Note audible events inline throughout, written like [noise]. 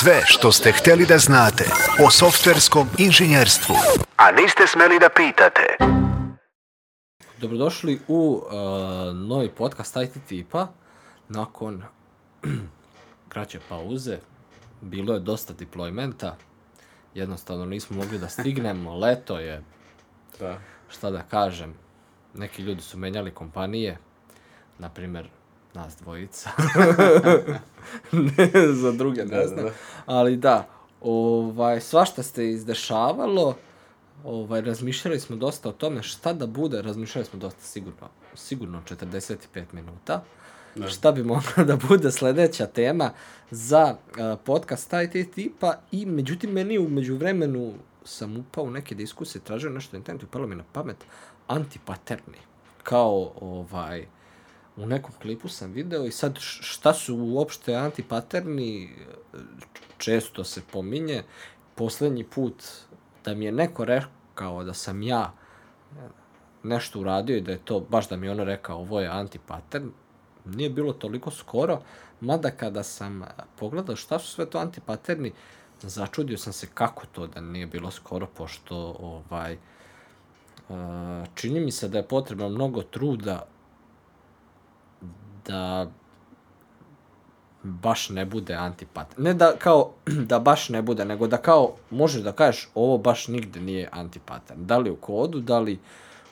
Sve što ste htjeli da znate o softverskom inženjerstvu, a niste smeli da pitate. Dobrodošli u uh, novi podcast IT tipa. Nakon [clears throat] kraće pauze, bilo je dosta deploymenta. Jednostavno nismo mogli da stignemo. [laughs] Leto je, Da. šta da kažem, neki ljudi su menjali kompanije. Na primjer, nas dvojica. [laughs] ne, za druge ne Da, da, znam. da. Ali da, ovaj, svašta se izdešavalo. Ovaj, razmišljali smo dosta o tome šta da bude, razmišljali smo dosta sigurno, sigurno 45 minuta. Da. Šta bi mogla da bude sledeća tema za uh, podcast IT tipa i međutim meni u međuvremenu sam upao u neke diskusije, tražio nešto internetu i palo mi na pamet antipaterni. Kao ovaj, u nekom klipu sam video i sad šta su uopšte antipaterni, često se pominje. Poslednji put da mi je neko rekao da sam ja nešto uradio i da je to, baš da mi ono rekao, ovo je antipatern, nije bilo toliko skoro, mada kada sam pogledao šta su sve to antipaterni, začudio sam se kako to da nije bilo skoro, pošto ovaj, a, čini mi se da je potrebno mnogo truda da baš ne bude antipater. Ne da kao [clears throat] da baš ne bude, nego da kao možeš da kažeš ovo baš nigde nije antipater. Da li u kodu, da li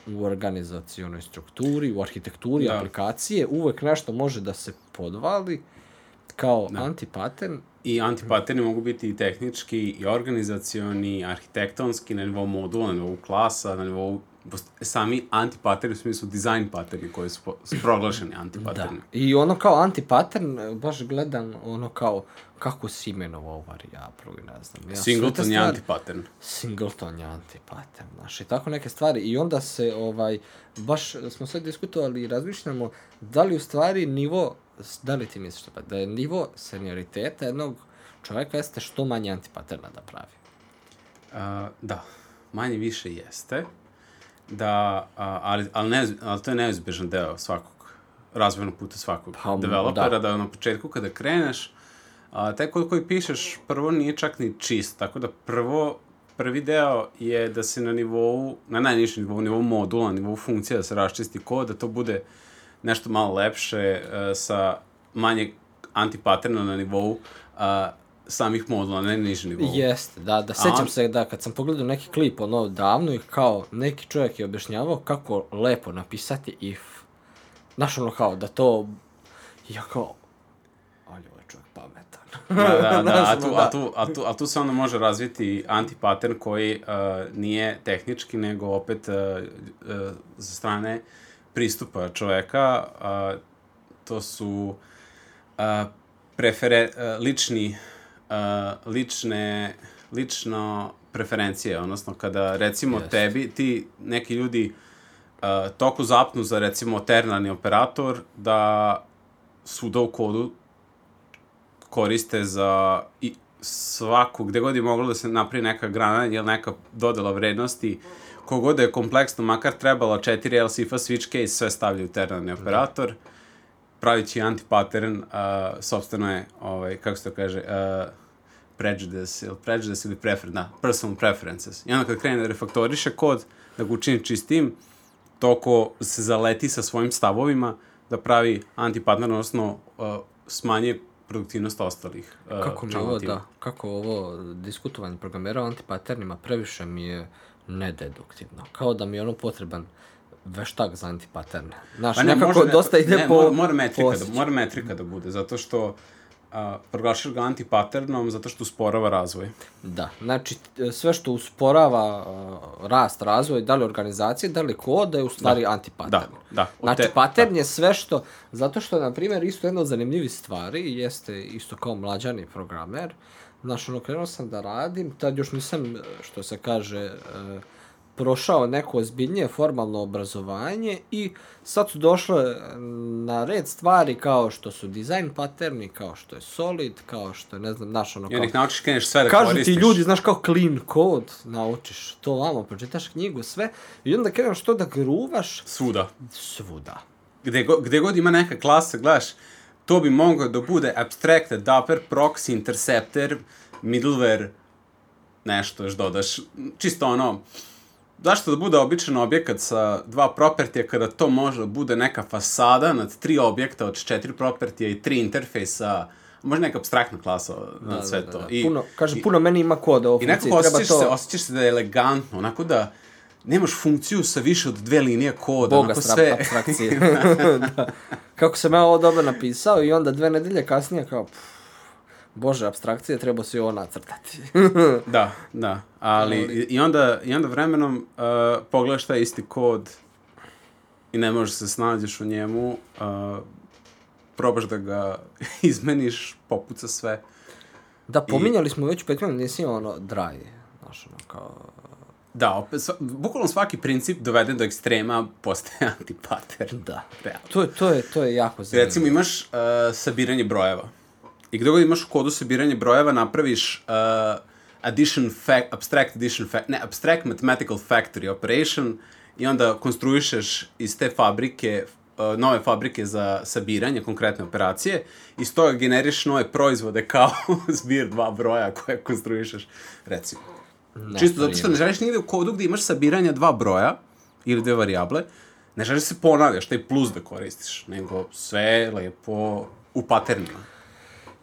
u organizacionoj strukturi, u arhitekturi Da. aplikacije, uvek nešto može da se podvali kao da. antipattern. I antipaterni mogu biti i tehnički, i organizacioni, arhitektonski, na nivou modula, na nivou klasa, na nivou sami antipaterni u smislu dizajn paterni koji su, po- su proglašeni Da. antipaterni. I ono kao antipattern, e, baš gledam ono kao kako si imenovao ovu varijablu i ne znam. Ja, Singleton je antipattern. Singleton je antipattern, znaš, i tako neke stvari. I onda se, ovaj, baš smo sve diskutovali i razmišljamo da li u stvari nivo, da li ti misliš da, da je nivo senioriteta jednog čovjeka jeste što manje antipatterna da pravi. Uh, da, manje više jeste. Da, a, ali, ali, ne, ali to je neizbježan deo svakog razvojnog puta svakog Pa, developera, da. da. na početku kada kreneš, a, taj kod koji pišeš prvo nije čak ni čist, tako da prvo, prvi deo je da se na nivou, na najnižem nivou, nivou modula, nivou funkcija da se raščisti kod, da to bude nešto malo lepše, e, sa manje antipaterna na nivou a, samih modula, na najnižem nivou. Jeste, da, da, sećam on- se da kad sam pogledao neki klip ono davno i kao neki čovjek je objašnjavao kako lepo napisati if. Znaš ono kao da to, ja kao, ali ovaj čovjek pametan. Da, da, [laughs] da, a tu, a, tu, a, tu, a tu se onda može razviti antipattern koji uh, nije tehnički, nego opet uh, uh, za strane pristupa čoveka. Uh, to su uh, prefere, uh, lični, uh, lične, lično preferencije, odnosno kada recimo Jeste. tebi, ti neki ljudi uh, toliko zapnu za recimo ternarni operator da svuda u kodu koriste za i svaku, gde god je moglo da se napravi neka grana ili neka dodela vrednosti, kogod da je kompleksno, makar trebala 4 LCF switch case, sve stavljaju u ternarni operator, pravići antipattern, uh, sobstveno je, ovaj, kako se to kaže, uh, prejudice, ili prejudice ili prefer, da, personal preferences. I onda kad krene da refaktoriše kod, da ga učini čistim, toko se zaleti sa svojim stavovima, da pravi antipattern, odnosno uh, smanje produktivnost ostalih uh, Kako mi ovo, da, kako ovo diskutovanje programera o antipatternima previše mi je nededuktivno. Kao da mi je ono potreban veštak za antipatterne. Znaš, Pa ne, nekako može, dosta ide ne, po... mora, mora metrika, da, mora metrika da bude, zato što a, proglašaš ga antipatternom zato što usporava razvoj. Da, znači sve što usporava uh, rast, razvoj, da li organizacije, da li koda je u stvari da. antipattern. Da, da. Znači, te- pattern je sve što, zato što, na primjer, isto jedna od zanimljivih stvari, jeste isto kao mlađani programer, znaš, ono, krenuo sam da radim, tad još nisam, što se kaže, e, prošao neko ozbiljnije formalno obrazovanje i sad su došle na red stvari kao što su design patterni, kao što je solid, kao što je, ne znam, znaš, ono, onda ih naučiš, kreneš sve da Kažu koristiš. ti ljudi, znaš, kao clean code, naučiš to vamo, pročitaš knjigu, sve, i onda kreneš to da gruvaš Svuda. svuda. Gde, go, gde god ima neka klasa, gledaš, to bi mogao da bude abstracted dapper proxy interceptor middleware nešto još dodaš. Čisto ono, zašto da bude običan objekat sa dva propertija kada to može da bude neka fasada nad tri objekta od četiri propertija i tri interfejsa, možda neka abstraktna klasa na sve to. I, puno, kaže, i, puno meni ima koda o I nekako osjećaš, to... se, osjećaš se da je elegantno, onako da nemaš funkciju sa više od dve linije koda. Boga onako sve... abstrakcije. [laughs] [laughs] da. Kako sam ja ovo dobro napisao i onda dve nedelje kasnije kao... Pff, Bože, abstrakcije, treba se ovo nacrtati. [laughs] da, da. Ali, i, i, onda, i onda vremenom uh, pogledaš taj isti kod i ne možeš se snađeš u njemu, uh, probaš da ga [laughs] izmeniš, popuca sve. Da, pominjali I... smo već u petmenu, nisi ono dry, znaš, ono, kao... Da, opet, sva, bukvalno svaki princip doveden do ekstrema postaje [laughs] antipater. Da, Realno. to, je, to, je, to je jako zanimljivo. Recimo, imaš uh, sabiranje brojeva I gde god imaš u kodu sabiranje brojeva, napraviš uh, addition fact, abstract addition fact, ne, abstract mathematical factory operation i onda konstruišeš iz te fabrike uh, nove fabrike za sabiranje, konkretne operacije, i s toga generiš nove proizvode kao [laughs] zbir dva broja koje konstruišeš, recimo. Ne, Čisto zato što ne želiš nigde u kodu gde imaš sabiranje dva broja ili dve variable, ne želiš da se ponavljaš, taj plus da koristiš, nego sve lepo u paternima.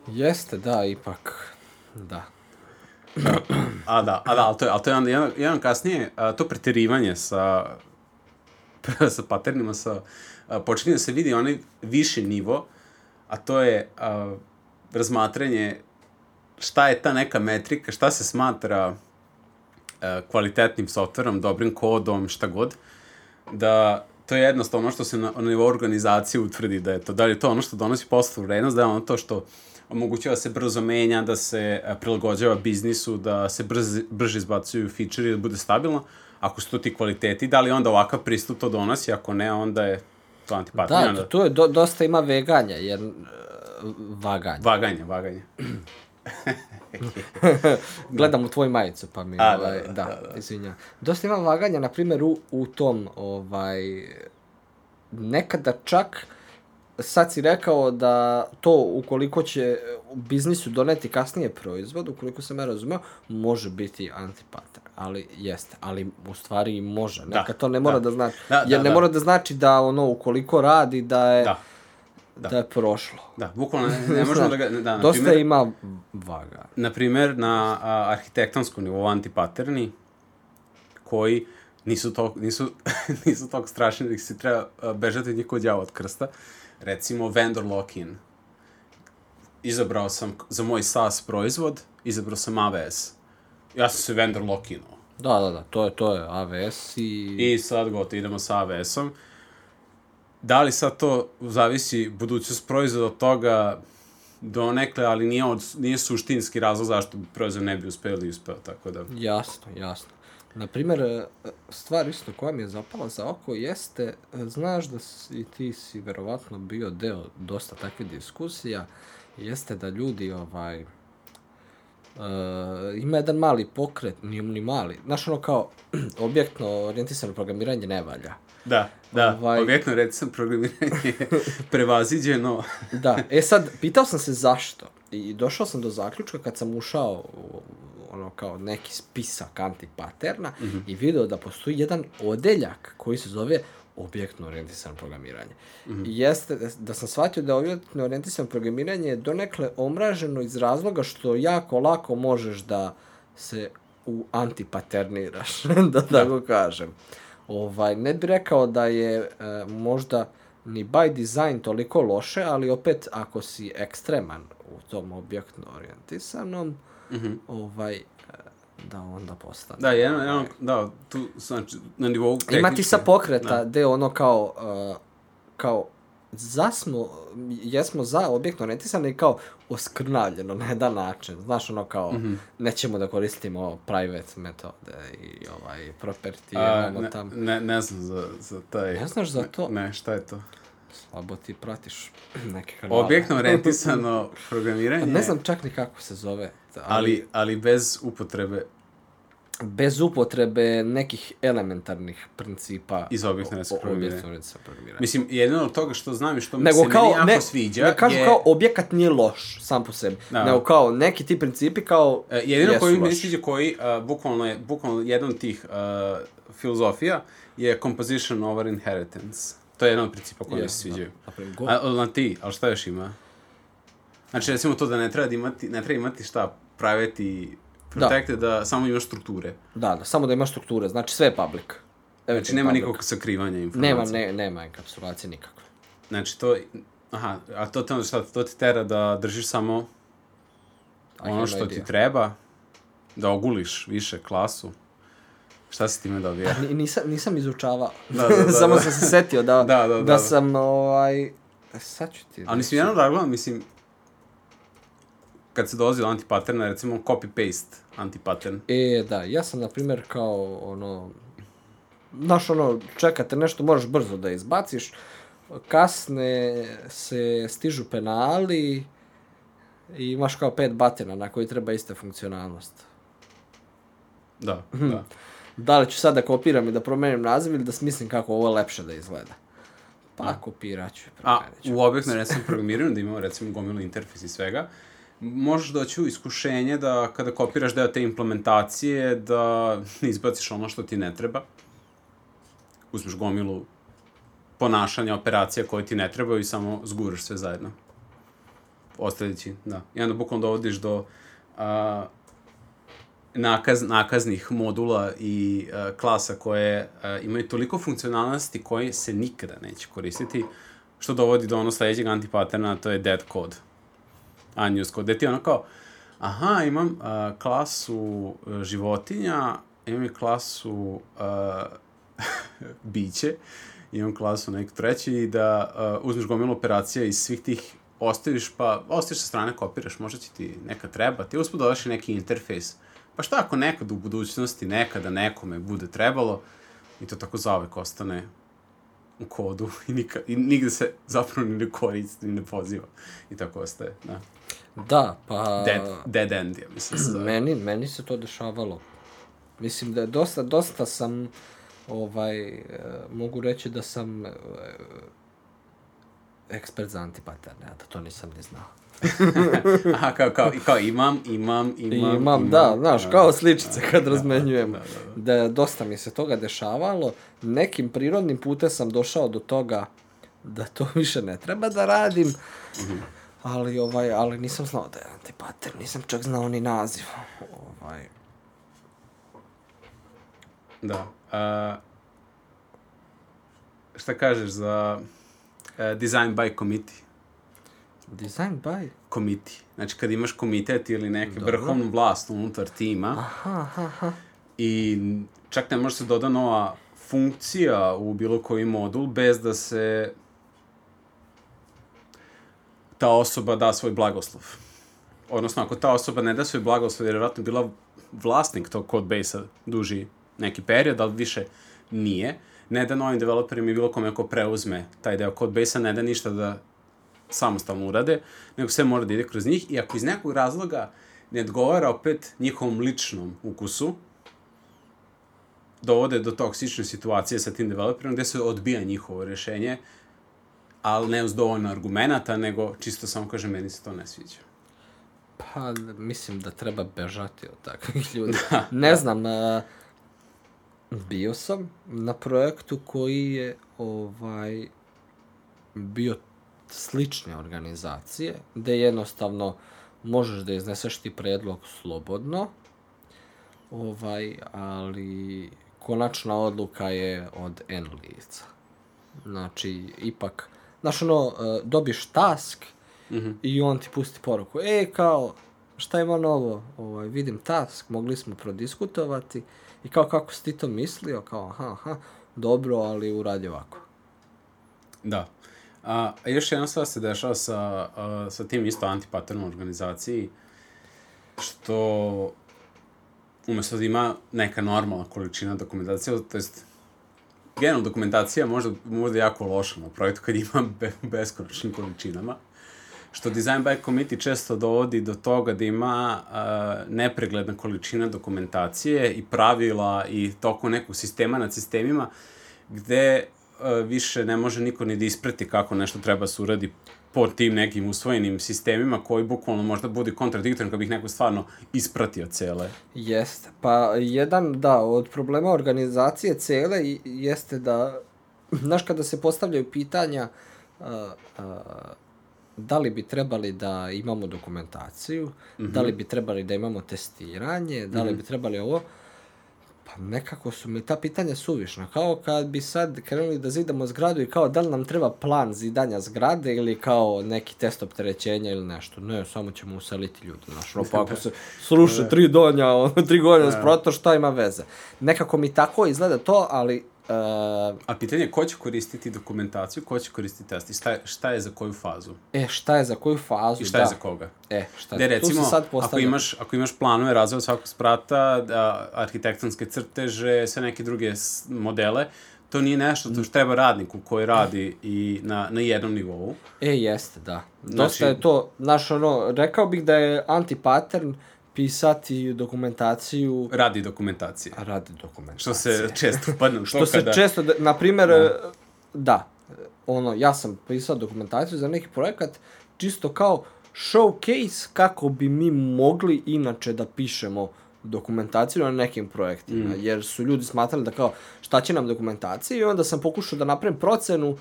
Jeste, da, ipak, da. a da, a da, ali to je, ali to je jedan, jedan, kasnije, a, to preterivanje sa, sa paternima, sa, a, počinje da se vidi onaj viši nivo, a to je a, razmatranje šta je ta neka metrika, šta se smatra a, kvalitetnim softverom, dobrim kodom, šta god, da to je jednostavno ono što se na, na nivou organizacije utvrdi da je to, da li je to ono što donosi poslovnu vrednost, da je ono to što omogućava se brzo menja, da se prilagođava biznisu, da se brz, brže izbacuju feature da bude stabilno. Ako su to ti kvaliteti, da li onda ovakav pristup to donosi, ako ne, onda je to antipatija. Da, onda... to je, do, dosta ima veganja, jer uh, vaganje. Vaganje, vaganje. [laughs] Gledam u tvoj majicu, pa mi, A, ovaj, da, da, da, da, da. izvinja. Dosta ima vaganja, na primjer, u, u tom, ovaj, nekada čak sad si rekao da to ukoliko će u biznisu doneti kasnije proizvod, ukoliko sam ja razumeo, može biti antipater. Ali jeste, ali u stvari može. Da, Neka da, to ne mora da, da znači. Da, jer da, ne da. mora da znači da ono ukoliko radi da je da. Da. da je prošlo. Da, bukvalno ne, ne možemo da ga... Da, na Dosta primer, ima vaga. Na primer, na a, arhitektonskom nivou antipaterni, koji nisu tog, nisu, [laughs] nisu tog strašni da ih se treba bežati od njih kod od krsta. Uh, recimo vendor lock-in. Izabrao sam za moj SaaS proizvod, izabrao sam AWS. Ja sam se vendor lock-inuo. Da, da, da, to je, to je AWS i... I sad gotovo, idemo sa AWS-om. Da li sad to zavisi budućnost proizvoda od toga donekle, ali nije, od, nije suštinski razlog zašto proizvod ne bi uspeo ili uspeo, tako da... Jasno, jasno. Na primjer, e, stvar isto koja mi je zapala za oko jeste, e, znaš da si, ti si verovatno bio deo dosta takvih diskusija, jeste da ljudi ovaj, Uh, ima jedan mali pokret, nije ni mali, znaš ono kao [clears throat] objektno orijentisano programiranje ne valja. Da, da, ovaj... objektno orijentisano programiranje je [laughs] prevaziđeno. da, e sad, pitao sam se zašto i došao sam do zaključka kad sam ušao u, ono kao neki spisak antipaterna mm -hmm. i video da postoji jedan odeljak koji se zove objektno orijentisano programiranje. Mm -hmm. I jeste da, da sam shvatio da objektno orijentisano programiranje je donekle omraženo iz razloga što jako lako možeš da se u antipaterniraš, [laughs] da tako da. kažem. Ovaj, ne bih rekao da je e, možda ni by design toliko loše, ali opet ako si ekstreman u tom objektno orijentisanom, mm -hmm. ovaj, da onda postane. Da, jedan, jedan, da, tu, znači, na nivou tehničke. Ima ti sa pokreta, da. gde ono kao, uh, kao, za smo, jesmo za objektno orijentisano i kao oskrnavljeno na jedan način. Znaš, ono kao, mm -hmm. nećemo da koristimo private metode i ovaj, property, A, ne, tam. Ne, ne znam za, za taj... Ne znaš za to? Ne, šta je to? Slabo ti pratiš [clears throat] neke kanale. Objektno [laughs] orijentisano programiranje. Ne znam čak ni kako se zove. Ali, ali, ali bez upotrebe bez upotrebe nekih elementarnih principa Iz objektno-orijentisnog o- o- programiranja. Mislim, jedino od toga što znam i što mi se kao, meni jako ne, sviđa ne kažu je... kao objekat nije loš sam po sebi, Da. nego kao neki ti principi kao E, jedino koji mi sviđa koji, uh, bukvalno je, bukvalno jedan od tih uh, filozofija je composition over inheritance. To je jedan od principa koji mi se Jesu, sviđaju. da. A, na ti, ali šta još ima? Znači, recimo to da ne treba da imati, ne treba imati šta, private i protected, da. samo imaš strukture. Da, da, samo da imaš strukture, znači sve je public. Znači, nema public. nikakvog sakrivanja informacija. Nema, ne, nema enkapsulacije nikakve. Znači, to, aha, a to te onda šta, to ti tera da držiš samo ono što ti treba, da oguliš više klasu. Šta si time dobija? Ni- Nisam, nisam izučavao. Da, da, da, [laughs] Samo da. sam se setio da, Da, da, da, da. sam, ovaj... e, Sad ću ti... Ali mislim, jedno da gledam, mislim, kad se dolazi do antipatterna, recimo copy-paste antipattern. E, da, ja sam, na primjer, kao, ono... Znaš, ono, čekate nešto, možeš brzo da izbaciš, kasne se stižu penali i imaš kao pet batena na koji treba ista funkcionalnost. Da, Mhm. da. Da li ću sad da kopiram i da promenim naziv ili da smislim kako ovo lepše da izgleda? Pa, kopirat ću. A u objektno recimo programiranju, da imamo recimo gomilu interfejs i svega, možeš doći u iskušenje da kada kopiraš deo te implementacije, da izbaciš ono što ti ne treba. Uzmeš gomilu ponašanja, operacija koje ti ne trebaju i samo zguraš sve zajedno. Ostavljajući, da. I onda bukvalno dovodiš do a, nakaz, nakaznih modula i a, klasa koje a, imaju toliko funkcionalnosti koje se nikada neće koristiti, što dovodi do ono sledećeg antipatterna, a to je dead code. Unused code. Gde ti ono kao, aha, imam a, klasu životinja, imam i klasu a, [laughs] biće, imam klasu nek treći i da uh, uzmeš gomilu operacija iz svih tih ostaviš, pa ostaviš sa strane, kopiraš, možda će ti neka treba, ti uspud dodaš neki interfejs. Pa šta ako nekad u budućnosti, nekada nekome bude trebalo, i to tako zauvek ostane u kodu i, nika, i nigde se zapravo ni ne koristi, ni ne poziva. I tako ostaje, da. Da, pa... Dead, dead end, ja mislim se zove. Meni, meni se to dešavalo. Mislim da dosta, dosta sam, ovaj, e, mogu reći da sam e, ekspert za antipatterne, a da to nisam ni znao. [laughs] Aha, kao, kao, kao imam, imam, imam, Imam, da, znaš, kao sličice kad razmenjujemo. da, da, Da, je dosta mi se toga dešavalo. Nekim prirodnim putem sam došao do toga da to [laughs] više ne treba da radim. Ali, ovaj, ali nisam znao da je antipattern, nisam čak znao ni naziv. Ovaj, Da. A, šta kažeš za uh, design by committee? design by... Committee. Znači, kad imaš komitet ili neku Dobro. vrhovnu vlast unutar tima Aha, aha, aha. i čak ne može se doda nova funkcija u bilo koji modul bez da se ta osoba da svoj blagoslov. Odnosno, ako ta osoba ne da svoj blagoslov, jer je vjerojatno bila vlasnik tog codebase-a duži neki period, ali više nije, ne da novim developerima i bilo kome ko preuzme taj deo codebase-a, ne da ništa da samostalno urade, nego sve mora da ide kroz njih i ako iz nekog razloga ne odgovara opet njihovom ličnom ukusu, dovode do toksične situacije sa tim developerom gde se odbija njihovo rešenje, ali ne uz dovoljno argumenta, nego čisto samo kaže meni se to ne sviđa. Pa, mislim da treba bežati od takvih ljudi. [laughs] ne znam, a, bio sam na projektu koji je ovaj bio slične organizacije, gde jednostavno možeš da izneseš ti predlog slobodno, ovaj, ali konačna odluka je od N lica. Znači, ipak, znaš ono, e, dobiš task i on ti pusti poruku, e, kao, šta ima novo, ovaj, vidim task, mogli smo prodiskutovati i kao, kako si ti to mislio, kao, aha, aha, dobro, ali uradi ovako. Da. A, još jedna stvar se dešava sa, a, sa tim isto antipatternom organizaciji, što umesto da ima neka normalna količina dokumentacije, to jest generalno dokumentacija možda bude jako loša na projektu kad ima be, beskonačnim količinama, što design by committee često dovodi do toga da ima uh, nepregledna količina dokumentacije i pravila i toko nekog sistema nad sistemima gde uh, više ne može niko ni da ispreti kako nešto treba se uradi po tim nekim usvojenim sistemima koji bukvalno možda bude kontradiktoran kad bih neko stvarno ispratio cele. Jeste. Pa jedan, da, od problema organizacije cele jeste da, znaš, kada se postavljaju pitanja uh, uh, da li bi trebali da imamo dokumentaciju, mm -hmm. da li bi trebali da imamo testiranje, da li bi trebali ovo, pa nekako su mi ta pitanja suvišna. Kao kad bi sad krenuli da zidamo zgradu i kao da li nam treba plan zidanja zgrade ili kao neki test opterećenja ili nešto. Ne, samo ćemo useliti ljude. Znaš, no, pa ako [laughs] se sluše tri donja, ono, tri godina sproto, šta ima veze? Nekako mi tako izgleda to, ali Uh, A pitanje je ko će koristiti dokumentaciju, ko će koristiti test i šta je, šta je za koju fazu? e, šta je za koju fazu? I šta da. je za koga? E, šta tu se recimo, sad ako postavlja. imaš, ako imaš planove razvoja svakog sprata, da, arhitektonske crteže, sve neke druge modele, to nije nešto to što treba radniku koji radi i na, na jednom nivou. E, jeste, da. Dosta Znači- je to, znaš, ono, rekao bih da je anti-pattern pisati dokumentaciju, Radi dokumentacije. a radi dokumentacije. Što se često upadne u to Što se kada... često, da, na primjer, da. da, ono, ja sam pisao dokumentaciju za neki projekat, čisto kao showcase kako bi mi mogli inače da pišemo dokumentaciju na nekim projektima, mm. jer su ljudi smatrali da kao šta će nam dokumentacija i onda sam pokušao da napravim procenu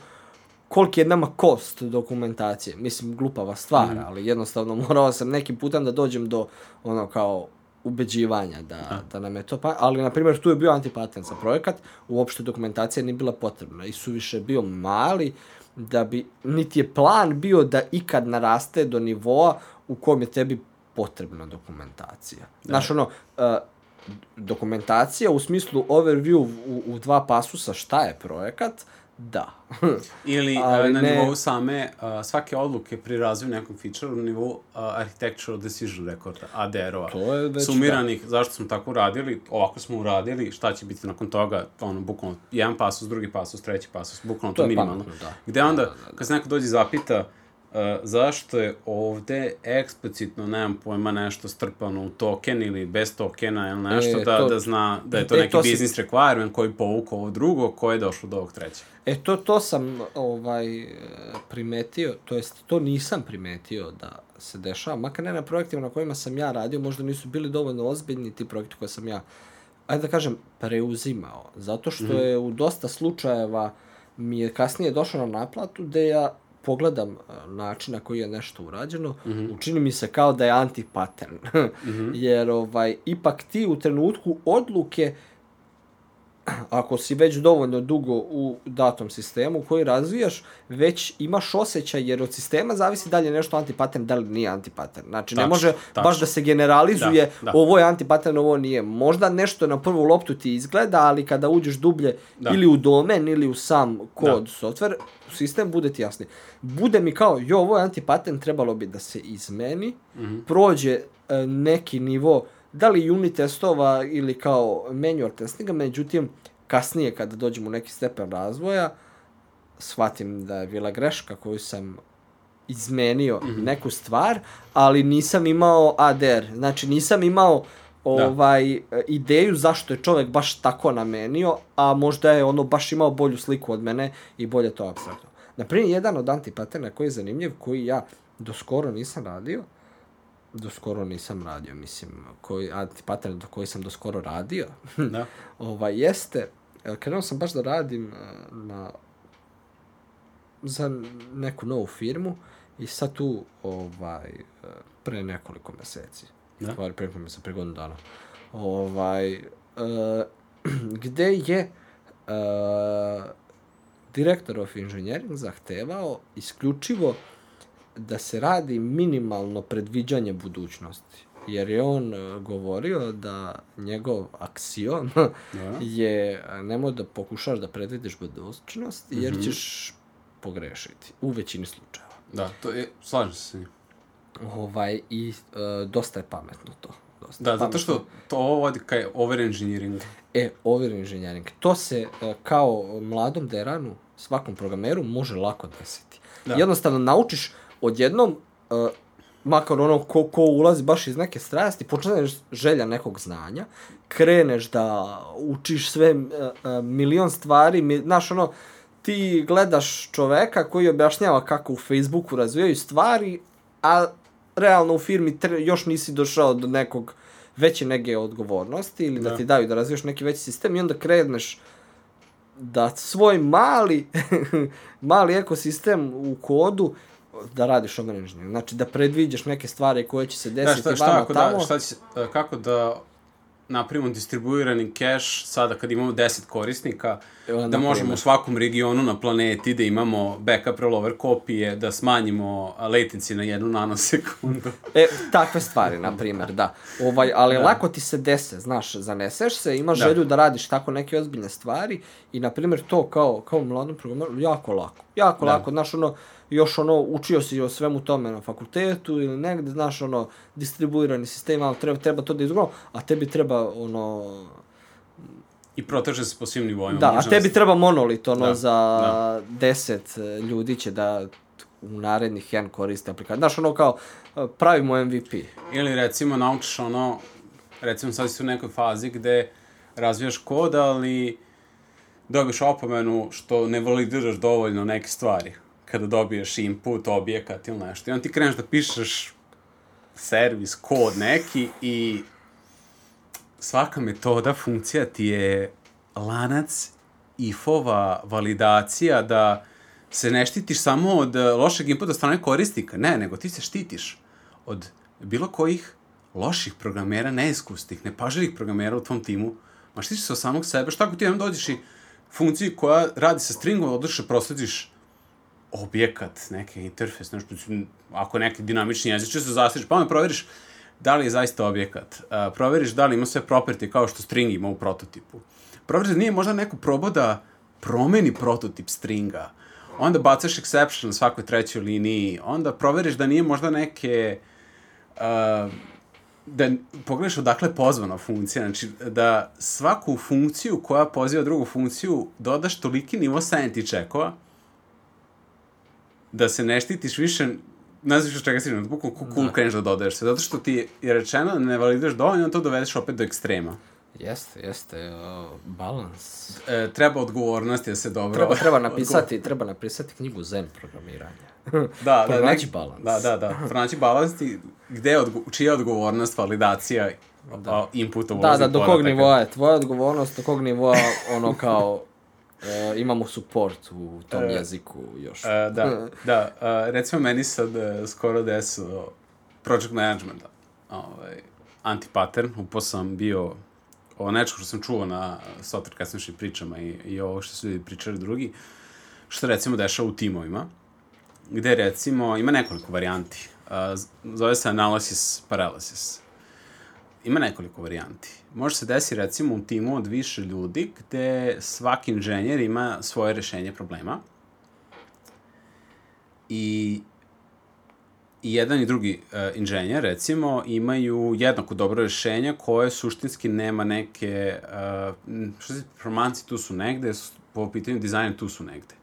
koliki je nama kost dokumentacije. Mislim, glupava stvar, mm. ali jednostavno morao sam nekim putem da dođem do ono kao ubeđivanja da, da nam je to pa... Ali, na primjer, tu je bio antipatent za projekat, uopšte dokumentacija nije bila potrebna i suviše bio mali da bi, niti je plan bio da ikad naraste do nivoa u kojem je tebi potrebna dokumentacija. Da. Znaš, ono, uh, dokumentacija u smislu overview u, u dva pasusa šta je projekat, da. [laughs] Ili Ali uh, na ne- nivou same uh, svake odluke pri razvoju nekog feature na nivou uh, Architectural Decision Recorda, ADR-ova. To je već, Sumiranih, zašto smo tako uradili, ovako smo uradili, šta će biti nakon toga, ono, bukvalno, jedan pasus, drugi pasus, treći pasus, bukvalno to, To minimalno. pametno, da. Gde onda, kad se neko dođe zapita, uh, zašto je ovde eksplicitno, nemam pojma, nešto strpano u token ili bez tokena ili nešto, E, da, to- da zna da je to e, neki to si- business requirement koji povuku ovo drugo, koje je došlo do ovog trećeg. E, to, to sam ovaj, e, primetio, to jest to nisam primetio da se dešava, makar ne na projektima na kojima sam ja radio, možda nisu bili dovoljno ozbiljni ti projekti koje sam ja, ajde da kažem, preuzimao. Zato što mm -hmm. je u dosta slučajeva mi je kasnije došlo na naplatu da ja pogledam e, način na koji je nešto urađeno, mm -hmm. učini mi se kao da je anti-pattern. mm -hmm. [laughs] Jer ovaj, ipak ti u trenutku odluke [clears throat] ako si već dovoljno dugo u datom sistemu koji razvijaš, već imaš osjećaj, jer od sistema zavisi da li je nešto antipattern, da li nije antipattern. Znači, ne Tačno, može tačno. baš da se generalizuje, Da, da. ovo je antipattern, ovo nije. Možda nešto na prvu loptu ti izgleda, ali kada uđeš dublje Da. ili u domen ili u sam kod, software, sistem bude ti jasni. Bude mi kao, jo, ovo je antipattern, trebalo bi da se izmeni, mm -hmm. prođe e, neki nivo, da li unit testova ili kao manual testinga, međutim, kasnije kada dođemo u neki stepen razvoja, shvatim da je bila greška koju sam izmenio mm -hmm. neku stvar, ali nisam imao ADR. Znači, nisam imao ovaj ideju zašto je čovek baš tako namenio, a možda je ono baš imao bolju sliku od mene i bolje to abstraktno. Naprimjer, jedan od antipaterna koji je zanimljiv, koji ja do skoro nisam radio, do skoro nisam radio, mislim, koji antipattern do koji sam do skoro radio, [laughs] [laughs] Da. ovaj, jeste, krenuo sam baš da radim e, na za neku novu firmu i sad tu ovaj e, pre nekoliko meseci. Da. Stvari pre meseci, pre godinu dana. Ovaj uh, [clears throat] gde je uh, direktor of engineering zahtevao isključivo da se radi minimalno predviđanje budućnosti. Jer je on e, govorio da njegov aksiom Da. [laughs] je e, nemoj da pokušaš da predvidiš budućnost, jer Mhm. ćeš pogrešiti. U većini slučajeva. Da, to je, slažem se s njim. Ovaj, I e, dosta je pametno to. Dosta Da, je zato što to ovo vodi kaj over engineering. E, overinženjering. To se e, kao mladom deranu, svakom programeru može lako desiti. Da. Jednostavno naučiš odjednom, uh, makar ono ko, ko ulazi baš iz neke strasti, počneš želja nekog znanja, kreneš da učiš sve uh, uh, milion stvari, mi, znaš ono, ti gledaš čoveka koji objašnjava kako u Facebooku razvijaju stvari, a realno u firmi tre, još nisi došao do nekog veće neke odgovornosti ili da. da ti daju da razviješ neki veći sistem i onda kreneš da svoj mali [laughs] mali ekosistem u kodu da radiš engineering. Znači da predviđaš neke stvari koje će se desiti da, šta, šta, ako tamo. Da, šta će, kako da napravimo distribuirani cache sada kad imamo 10 korisnika, Evo, da možemo u svakom regionu na planeti da imamo backup rollover kopije, da smanjimo latency na jednu nanosekundu. e, takve stvari, na primjer, da. Ovaj, ali da. lako ti se dese, znaš, zaneseš se, imaš da. želju da radiš tako neke ozbiljne stvari i, na primjer, to kao, kao mladom programeru, jako lako. Jako da. lako, znaš, ono, još ono, učio si o svemu tome na fakultetu ili negde, znaš, ono, distribuirani sistem, ali treba, treba to da izgledamo, a tebi treba, ono... I proteže se po svim nivoima. Da, a tebi da... treba monolit, ono, da, za da. deset e, ljudi će da u narednih jedan koriste aplikaciju. Znaš, ono kao, e, pravimo MVP. Ili recimo naučiš ono, recimo sad si u nekoj fazi gde razvijaš kod, ali dobiješ opomenu što ne validiraš dovoljno neke stvari kada dobiješ input, objekat ili nešto. I on ti kreneš da pišeš servis, kod neki i svaka metoda, funkcija ti je lanac ifova, validacija da se ne štitiš samo od lošeg inputa strane korisnika, ne, nego ti se štitiš od bilo kojih loših programera, neiskusnih, nepažljivih programera u tvom timu, ma štitiš se od samog sebe, šta ako ti jednom dođeš i funkciji koja radi sa stringom, odliš da proslediš objekat, neki interfejs, nešto, ako neki dinamični jezik, se zastiš, pa onda proveriš da li je zaista objekat, uh, proveriš da li ima sve property kao što string ima u prototipu. Proveriš da nije možda neko probao da promeni prototip stringa, onda bacaš exception na svakoj trećoj liniji, onda proveriš da nije možda neke... Uh, da pogledaš odakle pozvana funkcija, znači da svaku funkciju koja poziva drugu funkciju dodaš toliki nivo sanity checkova da se ne štitiš više ne znaš čega si, bukvalno cool da. kreneš da dodaješ se, zato što ti je rečeno da ne validiraš dovoljno, to dovedeš opet do ekstrema. Jeste, jeste, uh, balans. E, treba odgovornosti da se dobro... Treba, treba napisati, treba napisati knjigu Zen programiranja. da, da, nek, balans. Da, da, da, pronaći balans ti, gde je, odgo, čija je odgovornost, validacija, da. inputa, Da, da, do kog nivoa je tvoja odgovornost, do kog nivoa ono kao E, imamo support u tom e, jeziku još. E, da, da. E, recimo meni sad skoro deso project managementa. Ovaj, anti-pattern, upo sam bio ovo nečko što sam čuo na software kasnišnjim pričama i, i ovo što su ljudi pričali drugi, što recimo dešava u timovima, gde recimo ima nekoliko varijanti. Uh, zove se analysis paralysis ima nekoliko varijanti. Može se desi recimo u timu od više ljudi gde svaki inženjer ima svoje rešenje problema i i jedan i drugi uh, inženjer, recimo, imaju jednako dobro rešenje koje suštinski nema neke, uh, što se performanci tu su negde, po pitanju dizajna tu su negde.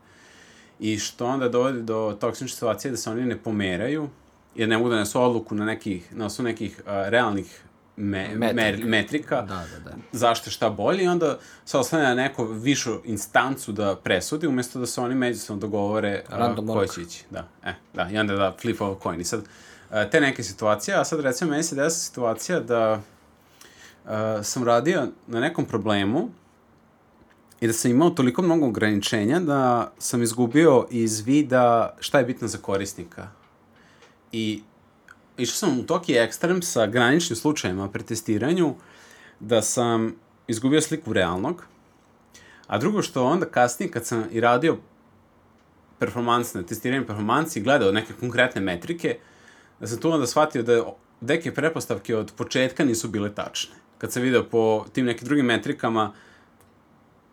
I što onda dovede do toksične situacije da se oni ne pomeraju, jer ne mogu da nesu odluku na nekih, na osnovu nekih uh, realnih me, metrika. metrika, da, da, da. zašto šta bolje i onda se ostane na neku višu instancu da presudi, umesto da se oni međusobno dogovore Random uh, ko će ići. Da, e, da, i onda da flip over coin. I sad, uh, te neke situacije, a sad recimo meni se desa situacija da uh, sam radio na nekom problemu i da sam imao toliko mnogo ograničenja da sam izgubio iz vida šta je bitno za korisnika. I išao sam u toki ekstrem sa graničnim slučajima pri testiranju da sam izgubio sliku realnog, a drugo što onda kasnije kad sam i radio performansne, testiranje performansi i gledao neke konkretne metrike, da sam tu onda shvatio da neke prepostavke od početka nisu bile tačne. Kad sam video po tim nekim drugim metrikama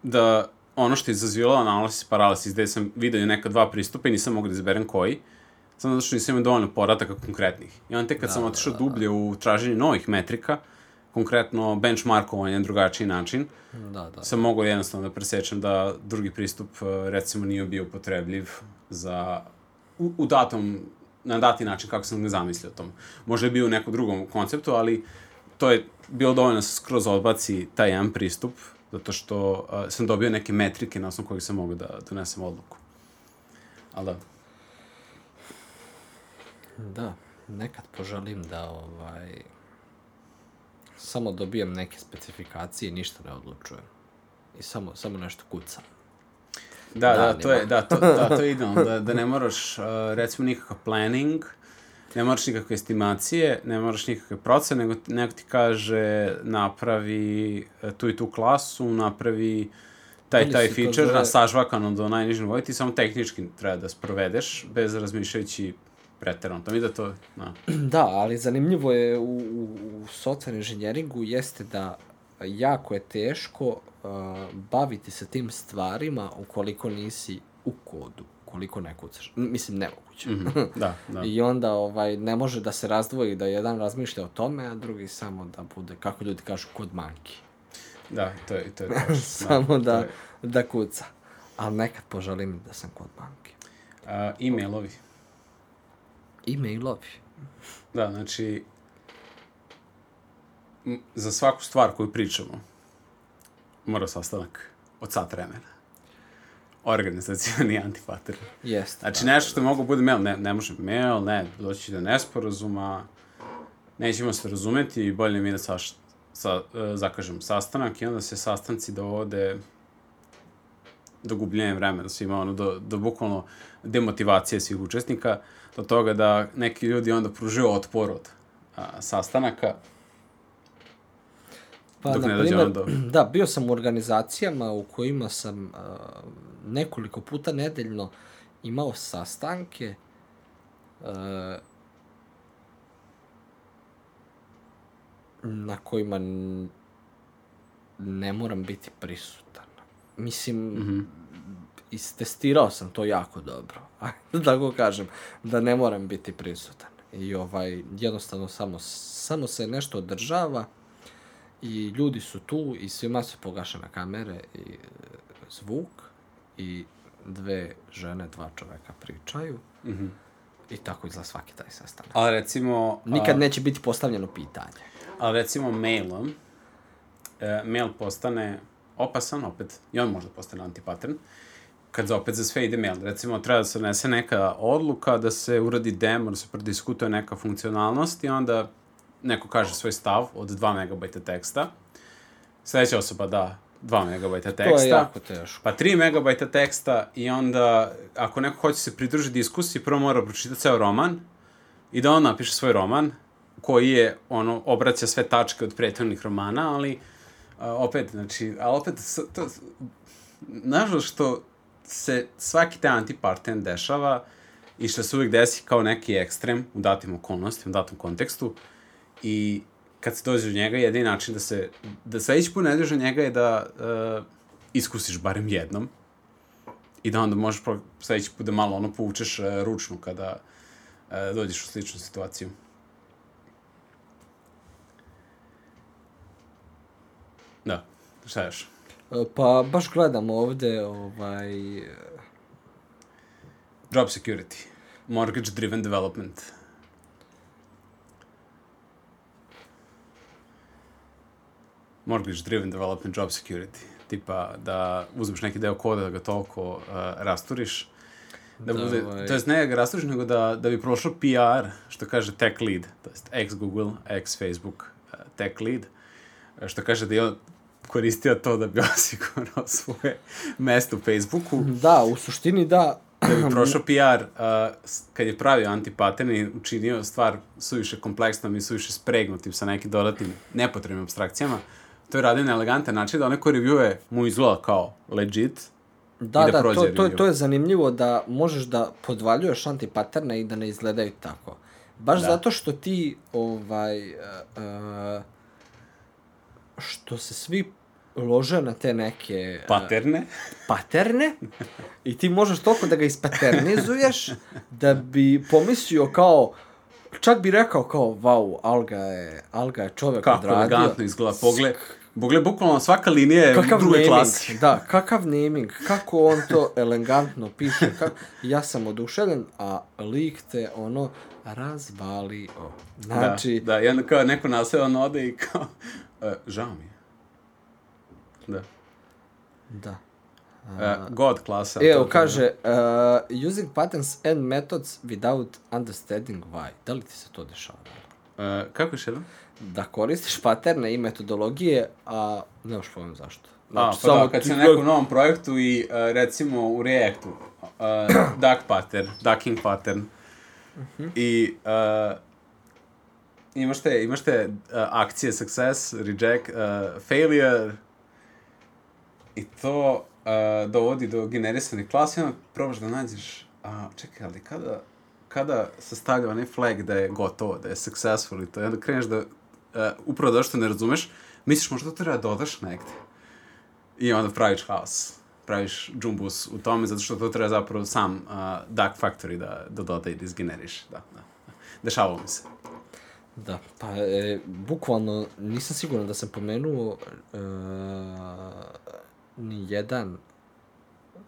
da ono što je izazivalo analisis paralisis, gde sam video neka dva pristupa i nisam mogu da izberem koji, uh, samo zato što nisam imao dovoljno podataka konkretnih. I onda tek kad da, sam otišao da, da, dublje u traženje novih metrika, konkretno benchmarkovanje na drugačiji način, da, da. sam mogao jednostavno da presečem da drugi pristup eh, recimo nije bio upotrebljiv za u, u datom na dati način kako sam ga zamislio tom. Možda je bio u nekom drugom konceptu, ali to je bilo dovoljno da se skroz odbaci taj jedan pristup, zato što uh, sam dobio neke metrike na osnovu kojih sam mogu da donesem odluku. Ali da. Da, nekad poželim da ovaj samo dobijem neke specifikacije i ništa ne odlučujem. I samo, samo nešto kucam. Da, da, Danima. to je, da, to, da, to [laughs] je idealno, da, da ne moraš, uh, recimo, nikakav planning, ne moraš nikakve estimacije, ne moraš nikakve procene, nego neko ti kaže napravi e, tu i tu klasu, napravi taj Ili taj feature, zove- na sažvakano do najnižeg nivoa, i ti samo tehnički treba da sprovedeš, bez razmišljajući preterano. To mi da to, na, [clears throat] Da, ali zanimljivo je u, u, u software inženjeringu jeste da jako je teško uh, baviti se tim stvarima ukoliko nisi u kodu, ukoliko ne kucaš. Mislim, nemoguće. mhm, [laughs] da, da. I onda ovaj ne može da se razdvoji da jedan razmišlja o tome, a drugi samo da bude, kako ljudi kažu, kod manki. Da, to je, to je [laughs] tačno. samo da, to je. da kuca. Ali nekad poželim da sam kod banke. A, e-mailovi. E-mailovi. Da, znači, za svaku stvar koju pričamo, mora sastanak od sat vremena. Organizacioni [laughs] antipattern. Jeste. Znači, nešto što mogu bude mail, ne, ne može mail, ne, doći do nesporazuma, nećemo se razumeti i bolje mi da saš, sa, e, zakažem sastanak i onda se sastanci dovode do gubljenja vremena svima, ono, do, do bukvalno demotivacije svih učesnika, do toga da neki ljudi onda pružaju otpor od a, sastanaka, Pa, Dok na ne primer, do- [clears throat] da, bio sam u organizacijama u kojima sam uh, nekoliko puta nedeljno imao sastanke uh, na kojima ne moram biti prisutan. Mislim, mm -hmm. istestirao sam to jako dobro. Da tako kažem, da ne moram biti prisutan. I ovaj, jednostavno samo, samo se nešto održava i ljudi su tu i svima su pogašene kamere i e, zvuk i dve žene, dva čoveka pričaju mm -hmm. i tako izgleda svaki taj sastanak. ali recimo... Nikad a, neće biti postavljeno pitanje. Ali recimo mailom, e, mail postane opasan opet, i on možda postane antipattern, kad opet za sve ide mail. Recimo, treba da se nese neka odluka, da se uradi demo, da se prodiskutuje neka funkcionalnost i onda neko kaže svoj stav od 2 MB teksta. Sledeća osoba da 2 MB teksta. To je jako teško. Pa 3 MB teksta i onda, ako neko hoće se pridružiti diskusiji, prvo mora pročitati ceo roman i da on napiše svoj roman, koji je, ono, obraća sve tačke od prethodnih romana, ali, a, opet, znači, a opet, to, nažalost što se svaki taj antiparten dešava i što se uvijek desi kao neki ekstrem u datim okolnostima, u datom kontekstu i kad se dođe do njega, jedini način da se, da sledeći put ne dođe do njega je da uh, iskusiš barem jednom i da onda možeš pro- sledeći put da malo ono povučeš uh, ručnu kada uh, dođeš u sličnu situaciju. Da, šta još? Pa baš gledam ovde ovaj, Job security. Mortgage driven development. Mortgage driven development job security. Tipa da uzmeš neki deo koda da ga toliko uh, rasturiš. Da, Da, bude, ovaj- to jest ne da ga rasturiš, nego da, da bi prošao PR, što kaže tech lead, to jest ex Google, ex Facebook uh, tech lead, što kaže da je on koristio to da bi [laughs] osigurao svoje mesto u Facebooku da, u suštini da, da bi prošao [clears throat] PR, uh, kad je pravio antipattern i učinio stvar suviše kompleksnom i suviše spregnutim sa nekim dodatnim nepotrebnim abstrakcijama, to je radio na elegantan način da onaj ko reviewuje mu izgleda kao legit, Da, da da, to, to, review. to je zanimljivo da možeš da podvaljuješ antipaterne i da ne izgledaju tako. Baš Da. da. zato što ti, ovaj, uh, uh, što se svi lože na te neke uh, paterne. paterne i ti možeš toliko da ga ispaternizuješ da bi pomislio kao, čak bi rekao kao, vau, Alga je, Alga je čovek Kako odradio. elegantno izgleda pogled. Bogle, bukvalno svaka linija je Kakav drugoj naming, klasi. da, kakav naming, kako on to elegantno piše, kako, ja sam oduševljen, a lik te ono razvalio. Znači, Da, da, i onda kao neko on ode i kao, uh, žao mi je. Da. da. Uh, God klasa. Evo, kaže, uh, using patterns and methods without understanding why. Da li ti se to dešava? Uh, kako još jedan? Da koristiš paterne i metodologije, a nemaš pojma zašto. A, Znači, pa da, kad si na nekom novom projektu i uh, recimo u Reactu, uh, [clears throat] duck pattern, ducking pattern, Mhm. i uh, imaš te, imaš te uh, akcije success, reject, uh, failure, i to uh, dovodi do generisane klase, i onda probaš da nađeš, a, čekaj, ali kada, kada se stavlja onaj flag da je gotovo, da je successful i to, i onda kreneš da, uh, upravo da što ne razumeš, misliš možda to treba da dodaš negde. I onda praviš haos. Praviš džumbus u tome, zato što to treba zapravo sam uh, Dark Factory da, da doda i da izgeneriš. Da, da. da. Dešavalo mi se. Da, pa e, bukvalno nisam siguran da sam pomenuo e, ni jedan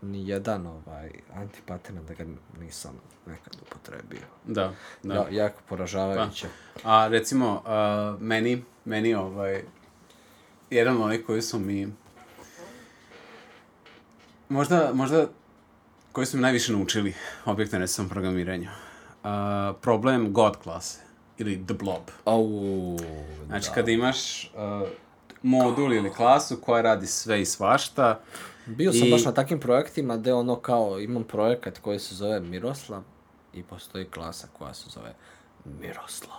ni jedan ovaj antipattern da ga nisam nekad upotrebio. Da, da. Da, jako poražavajuće. A recimo, uh, meni, meni ovaj, jedan od onih koji su mi, možda, možda, koji su mi najviše naučili objektne sam programiranju. Uh, problem God klase ili the blob. Au, Znači, da. kada imaš uh, modul ili klasu koja radi sve i svašta, Bio sam I- baš na takvim projektima gde ono kao imam projekat koji se zove Miroslav i postoji klasa koja se zove Miroslav.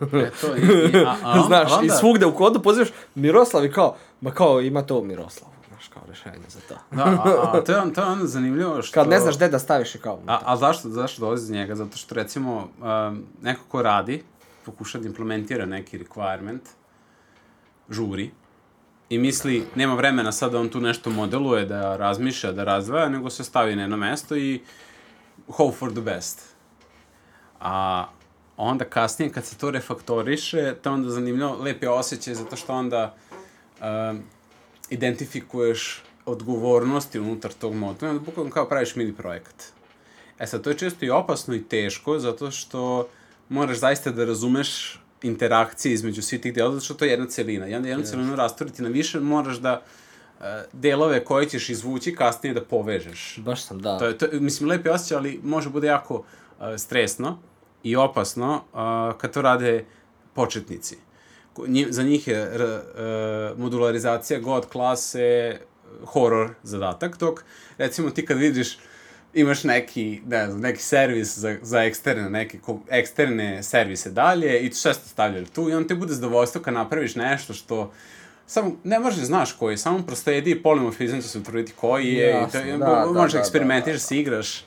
e, to, i, i, a, a, [laughs] Znaš, onda, i svugde u kodu pozivaš Miroslav i kao, ma kao ima to Miroslav. Znaš, kao rešenje za to. Da, a, a to je, on, to je ono zanimljivo što... Kad ne znaš gde da staviš i kao. A, a zašto, zašto dolazi do njega? Zato što recimo um, neko ko radi, pokuša da implementira neki requirement, žuri, i misli, nema vremena sad da on tu nešto modeluje, da razmišlja, da razdvaja, nego se stavi na jedno mesto i hope for the best. A onda kasnije, kad se to refaktoriše, to je onda zanimljivo, lepi osjećaj, zato što onda um, identifikuješ odgovornosti unutar tog onda bukvalno kao praviš mini projekat. E sad, to je često i opasno i teško, zato što moraš zaista da razumeš interakcije između svih tih delova, zato što to je jedna celina. I onda jednu celinu rastoriti na više, moraš da uh, delove koje ćeš izvući kasnije da povežeš. Baš sam, da. To je, to, mislim, lepi osjećaj, ali može bude jako uh, stresno i opasno uh, kad to rade početnici. Nji- Za njih je r, uh, modularizacija God klase horor zadatak, dok recimo ti kad vidiš imaš neki, ne znam, neki servis za, za eksterne, neke ko, eksterne servise dalje i sve ste stavljali tu i on ti bude zadovoljstvo kad napraviš nešto što samo, ne možeš znaš koji, samo prosledi i polimorfizam će se utvrditi koji je, Jasno, i to, da, mo- da, možeš da, eksperimentiraš, da, da. se igraš,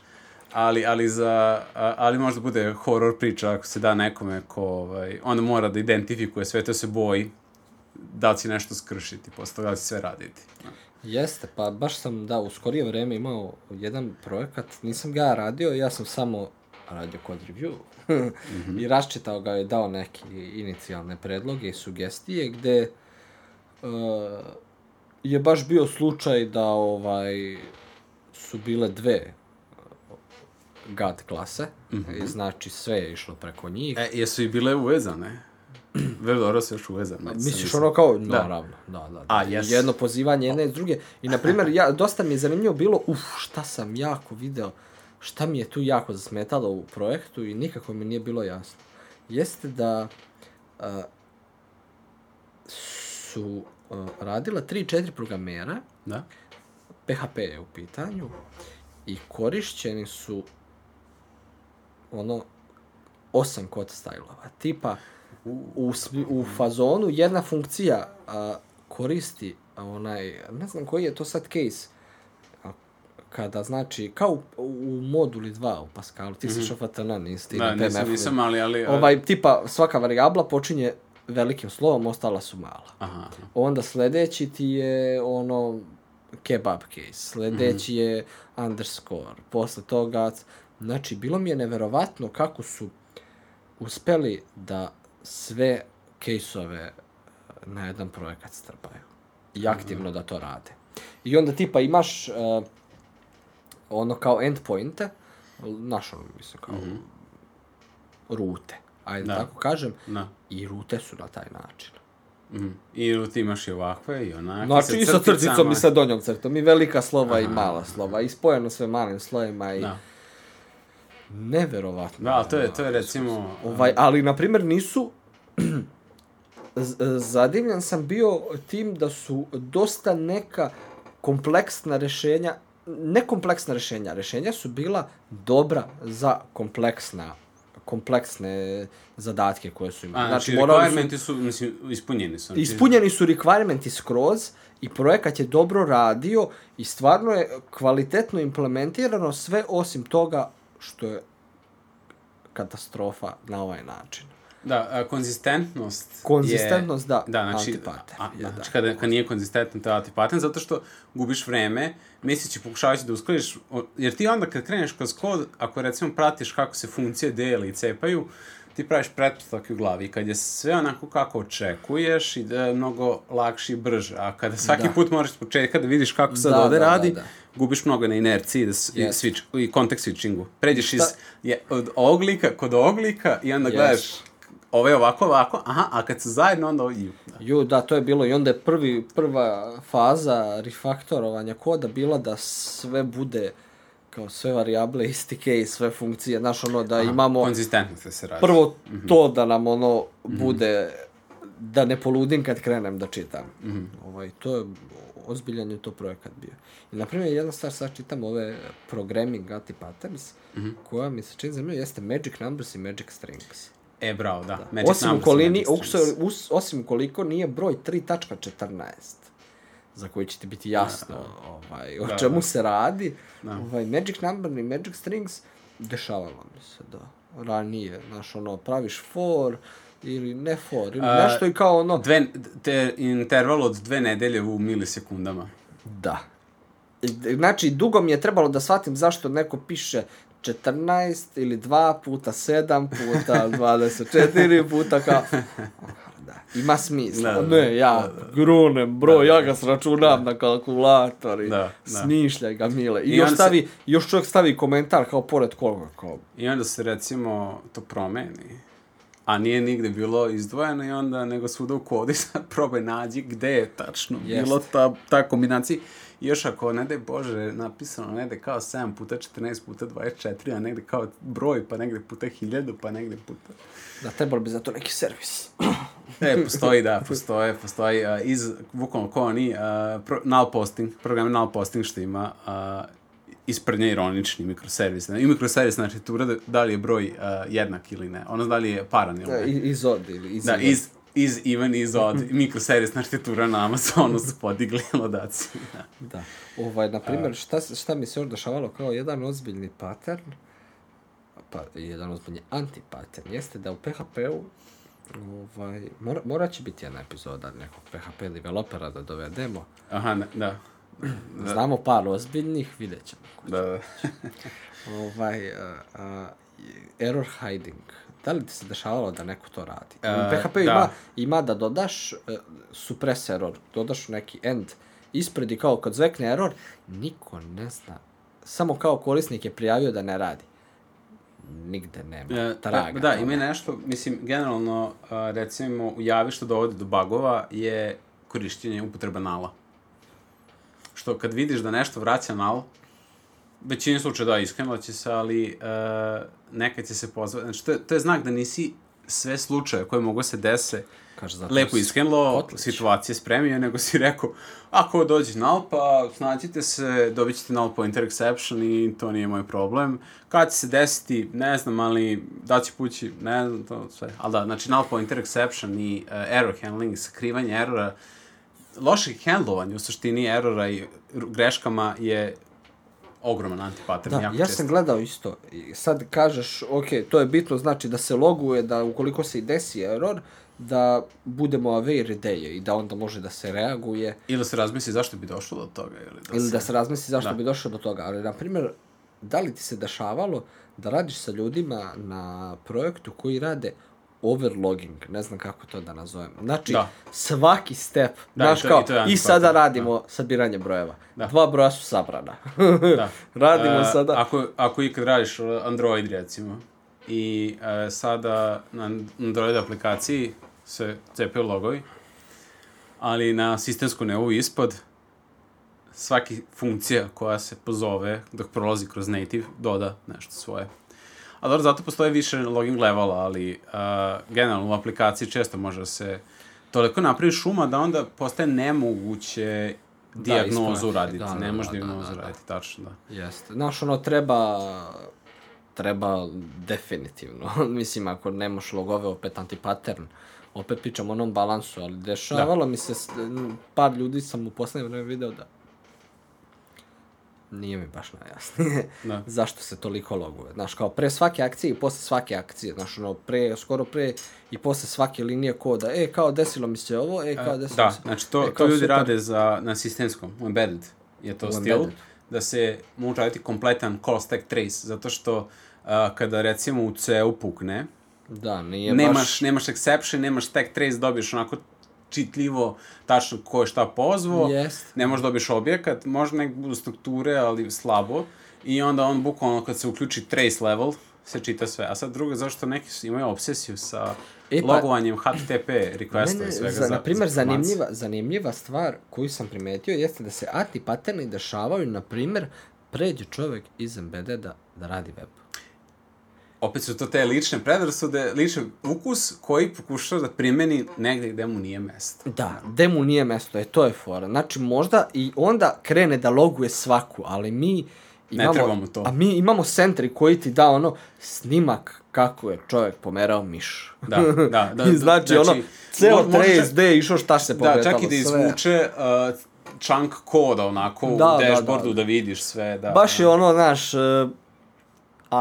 ali, ali, za, ali možda bude horor priča ako se da nekome ko, ovaj, onda mora da identifikuje sve to se boji da li će nešto skršiti, posle da će sve raditi. Jeste, pa baš sam, da, u skorije vreme imao jedan projekat, nisam ga ja radio, ja sam samo radio kod review. [laughs] I raščitao ga je dao neke inicijalne predloge i sugestije gde uh, je baš bio slučaj da ovaj su bile dve uh, GAD klase, i znači sve je išlo preko njih. E, jesu i bile uvezane? [clears throat] Dobro se još uvezane. Misliš ono kao, naravno, da, da. da. A, jes. Jedno pozivanje jedne iz druge. I, na primjer, ja, dosta mi je zanimljivo bilo, uf, šta sam jako video, šta mi je tu jako zasmetalo u projektu i nikako mi nije bilo jasno. Jeste da a, su a, radila 3-4 programera, Da? PHP je u pitanju, i korišćeni su ono osam kod stajlova. Tipa, u, u fazonu jedna funkcija a, koristi a, onaj, ne znam koji je to sad case, a, kada znači, kao u, u moduli 2 u Pascalu, ti si šofatana, nisi ti Da, na nisam, nisam, ali... ali Ovaj, tipa, svaka varijabla počinje velikim slovom, ostala su mala. Aha. Onda sledeći ti je ono kebab case, sledeći Mhm. je underscore, posle toga, znači bilo mi je neverovatno kako su uspeli da sve kejsove na jedan projekat strpaju. i aktivno da to rade. I onda tipa imaš uh, ono kao endpointe, znaš ono, mislim, kao rute, ajde Da. tako kažem, Da. i rute su na taj način. Mhm. I ti imaš i ovakve i onakve. Znači, i sa crticama. crticom i sa donjom crtom, i velika slova i mala slova, i spojeno sve malim slovima i... Da. Neverovatno. Da, to je, to je recimo... Ovaj, ali, na primjer, nisu... [clears throat] Z- Zadivljen sam bio tim da su dosta neka kompleksna rešenja, ne kompleksna rešenja, rešenja su bila dobra za kompleksna kompleksne zadatke koje su imali. A, znači, su- requirementi su, mislim, ispunjeni su. Znači, Ispunjeni su requirementi skroz i projekat je dobro radio i stvarno je kvalitetno implementirano sve osim toga što je katastrofa na ovaj način. Da, a, konzistentnost Konzistentnost, je, da, da znači, antipattern a, da, da. znači kada, kad nije konzistentan, to je antipattern, zato što gubiš vreme, misleći pokušavajući da uskladiš, jer ti onda kad kreneš kroz kod, ako recimo pratiš kako se funkcije dele i cepaju, ti praviš pretpostavke u glavi. I kad je sve onako kako očekuješ, ide je mnogo lakše i brže. A kada svaki Da. put moraš s početka da vidiš kako sad Da, ovde da, da, radi, da. Gubiš mnogo na inerciji da, s- i, switch, i kontekst switchingu. Pređeš iz, Šta- je, od ovog lika kod ovog lika i onda Jest. gledaš ovo je ovako, ovako, aha, a kad su zajedno, onda ju, da. Ju, da, to je bilo i onda je prvi, prva faza refaktorovanja koda bila da sve bude kao sve varijable istike i sve funkcije, znaš ono da imamo Konzistentno se se radi. prvo to da nam ono bude da ne poludim kad krenem da čitam. Ovaj, to je, ozbiljan je to projekat bio. I, na primjer, jedna stvar, sad čitam ove programming anti-patterns, koja mi se čini zanimljiva, jeste magic numbers i magic strings. E, bravo, da. Magic Osim numbers ukoliko, i ni, magic strings. us- us- osim ukoliko nije broj 3.14, za koji će ti biti jasno ovaj, o Da, čemu da. se radi. Ovaj, magic number i magic strings dešavalo mi se da ranije, znaš, ono, praviš for ili ne for, ili A, nešto i kao ono, Dve, te, interval od dve nedelje u milisekundama. da. Znači, dugo mi je trebalo da shvatim zašto neko piše 14 ili 2 puta 7 puta [laughs] 24 puta kao... Da, ima smisla. Da, da, ne, ja grunem broj, ja ga sračunam na kalkulator i Da, da. smišljaj ga mile. I, I još on se- stavi, još čovjek stavi komentar kao pored koga, kao... I onda se recimo to promeni. A nije nigde bilo izdvojeno i onda nego svuda u kodu i [laughs] sad probaj nađi gde je tačno Jeste. bilo ta, ta kombinacija. I još ako, ne daj Bože, napisano negde kao 7 puta 14 puta 24, a negde kao broj, pa negde puta 1000, pa negde puta... Da, trebalo bi za to neki servis. E, [laughs] postoji, da, postoje, postoji uh, iz, bukvalno ko oni, uh, pro, null posting, program null posting što ima uh, isprednje ironični mikroservis. I mikroservis znači tu da li je broj uh, jednak ili ne, ono da li je paran ili Da, ne. i- iz od ili iz Da, iz, iz even, iz od, mikroservis arhitektura na Amazonu su podigli [laughs] lodaciju. Da. Da. Ovaj, na primjer, šta, šta mi se još dešavalo kao jedan ozbiljni pattern, pa jedan ozbiljni antipattern, jeste da u PHP-u ovaj, mora, mora će biti jedna epizoda nekog PHP developera da dovedemo. Aha, ne, da. Znamo par ozbiljnih, vidjet ćemo. Da, da. [laughs] Ovaj, uh, uh, error hiding. Da li ti se dešavalo da neko to radi? E, u PHP da. ima, ima da dodaš uh, suppress error, dodaš neki end ispred i kao kad zvekne error, niko ne zna. Samo kao korisnik je prijavio da ne radi. Nigde nema E, traga. Da, toga. ima i nešto, mislim, generalno, recimo, u javi što dovodi do bagova je korišćenje upotreba nala. Što kad vidiš da nešto vraća nal, većini slučaja da, iskrenula će se, ali uh, nekad će se pozvati. Znači, to je, to je znak da nisi sve slučaje koje mogu se dese Kaže, zato lepo kotlić. situacije spremio, nego si rekao, ako dođe null, pa snađite se, dobit ćete null pointer exception i to nije moj problem. Kad će se desiti, ne znam, ali da će pući, ne znam, to sve. Ali da, znači null pointer exception i uh, error handling, sakrivanje erora, loših handlovanja u suštini erora i greškama je ogroman antipattern. Da, jako ja često. sam gledao isto. I sad kažeš, ok, to je bitno, znači da se loguje, da ukoliko se i desi error, da budemo aware da je i da onda može da se reaguje Ili se razmisli zašto bi došlo do toga. Ili da, ili se... da se razmisli zašto Da. bi došlo do toga. Ali, na primjer, da li ti se dešavalo da radiš sa ljudima na projektu koji rade overlogging, ne znam kako to da nazovem. Znači, Da. svaki step, Da, znaš i to- kao, i to i sada antipater, radimo sabiranje brojeva. Da. Dva broja su sabrana. Da. [laughs] radimo E, sada. Ako, ako ikad radiš Android, recimo, i e, sada na Android aplikaciji se cepaju logovi, ali na sistemsku nivou ispod svaki funkcija koja se pozove dok prolazi kroz native doda nešto svoje. A dobro, zato postoje više login levela, ali uh, generalno u aplikaciji često može da se toliko napravi šuma da onda postaje nemoguće dijagnozu ispraviti. uraditi. Da, da, ne možeš da, da, dijagnozu da, da. uraditi, tačno, da. Jeste. Znaš, ono, treba, treba definitivno. [laughs] Mislim, ako nemaš logove, opet antipattern, opet pričam o onom balansu, ali dešavalo mi se, par ljudi sam u poslednje vreme video da nije mi baš najjasnije Da. [laughs] zašto se toliko loguje. Znaš, kao pre svake akcije i posle svake akcije, znaš, ono, pre, skoro pre i posle svake linije koda, e, kao desilo mi se ovo, e, kao desilo Da, mi se... znači to, e, to ljudi super. rade za, na sistemskom, u embedded je to U stil, embedded. da se može raditi kompletan call stack trace, zato što a, kada recimo u C-u pukne, Da, nije nemaš, baš... nemaš exception, nemaš stack trace, dobiješ onako čitljivo tačno ko je šta pozvao, Jest. ne možeš dobiješ objekat, možda nek budu strukture, ali slabo, i onda on bukvalno kad se uključi trace level, se čita sve. A sad drugo, zašto neki imaju obsesiju sa E, pa- logovanjem HTTP requesta i svega za, na primjer, za zanimljiva, zanimljiva stvar koju sam primetio jeste da se antipaterni dešavaju, na primjer, pređe čovjek iz embeddeda da radi web. Opet su to te lične predrasude, lični ukus koji pokušava da primeni negde gde mu nije mesto. Da, gde mu nije mesto, e, to je fora. Znači, možda i onda krene da loguje svaku, ali mi imamo... trebamo to. A mi imamo centri koji ti da ono snimak kako je čovjek pomerao miš. Da, da, [laughs] da, I znači, znači, ono, ceo trace, čak- gde je išao, šta se Da, pokretalo, čak i da izvuče uh, chunk koda onako Da, u da, dashboardu da. da, vidiš sve. Da, Baš je ono, znaš, e,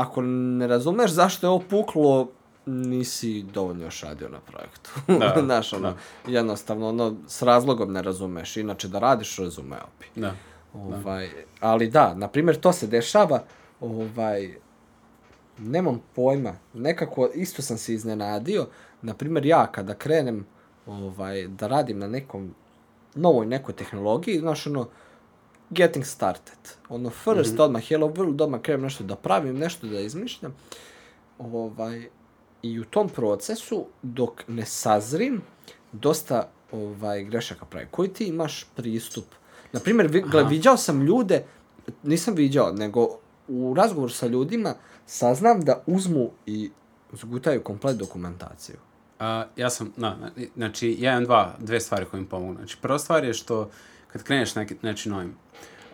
ako ne razumeš zašto je ovo puklo, nisi dovoljno još radio na projektu. Da, [laughs] znaš, ono, jednostavno, ono, s razlogom ne razumeš, inače da radiš, razumeo bi. Da. Ovaj, ali da, na primjer, to se dešava, ovaj, nemam pojma, nekako isto sam se iznenadio, na primjer, ja kada krenem ovaj, da radim na nekom novoj nekoj tehnologiji, znaš, ono, getting started. Ono, first, mm -hmm. odmah Hello World, odmah krenem nešto da pravim, nešto da izmišljam. Ovaj, I u tom procesu, dok ne sazrim, dosta ovaj, grešaka pravi. Koji ti imaš pristup? Naprimjer, vi, gle, viđao sam ljude, nisam viđao, nego u razgovoru sa ljudima saznam da uzmu i zgutaju komplet dokumentaciju. A, ja sam, na, na- znači, ja imam dva, dve stvari koje mi pomogu. Znači, prva stvar je što kad kreneš neki, neči novim,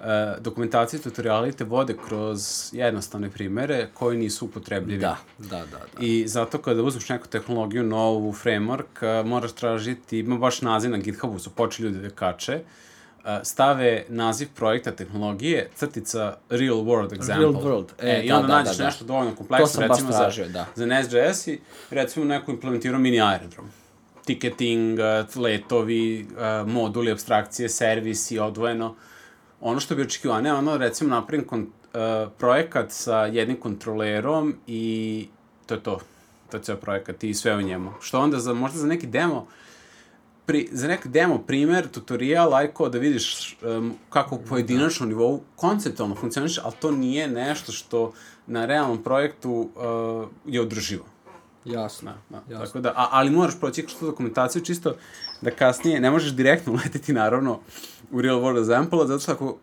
uh, dokumentacije i tutoriali te vode kroz jednostavne primere koji nisu upotrebljivi. Da, da, da. da. I zato kada uzmeš neku tehnologiju, novu framework, uh, moraš tražiti, ima baš naziv na GitHubu, su počeli ljudi da kače, uh, stave naziv projekta tehnologije, crtica real world example. Real world, e, i da, onda da, nađeš da, da. nešto dovoljno kompleksno, recimo tražio, za, da. za Nest.js i recimo neko implementirao mini aerodrom. Ticketing, letovi, moduli, abstrakcije, servisi, odvojeno. Ono što bi očekivao, ne ono recimo napravim kon, uh, projekat sa jednim kontrolerom i to je to. To je ceo projekat i sve u njemu. Što onda za, možda za neki demo, pri, za neki demo primer, tutorial, aj kao da vidiš um, kako u pojedinačnom nivou konceptualno funkcioniš, ali to nije nešto što na realnom projektu uh, je održivo. Jasno. Da, da. Jasno. Tako da, a, ali moraš proći kroz tu dokumentaciju čisto da kasnije, ne možeš direktno [laughs] uletiti naravno u real world example, zato što ako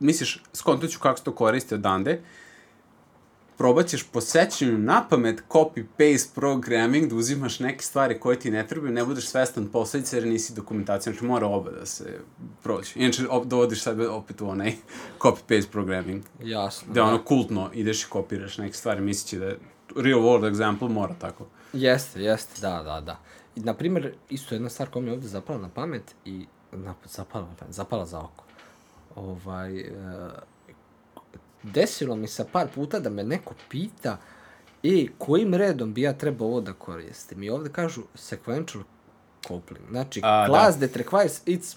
misliš, skontat ću kako se to koristi odande, probat ćeš po sećanju na pamet copy-paste programming, da uzimaš neke stvari koje ti ne trebaju, ne budeš svestan posledice jer nisi dokumentacija, znači mora oba da se prođe. Inače, op, dovodiš sebe opet u onaj [laughs] copy-paste programming, Jasno. gde ono kultno ideš i kopiraš neke stvari, misleći da real world example mora tako. Jeste, jeste, da, da, da. I, na primjer, isto jedna stvar koja mi je ovdje zapala na pamet i na, zapala, zapala za oko. Ovaj, e, desilo mi se par puta da me neko pita e, kojim redom bi ja trebao ovo da koristim? I ovdje kažu sequential coupling. Znači, A, class that requires its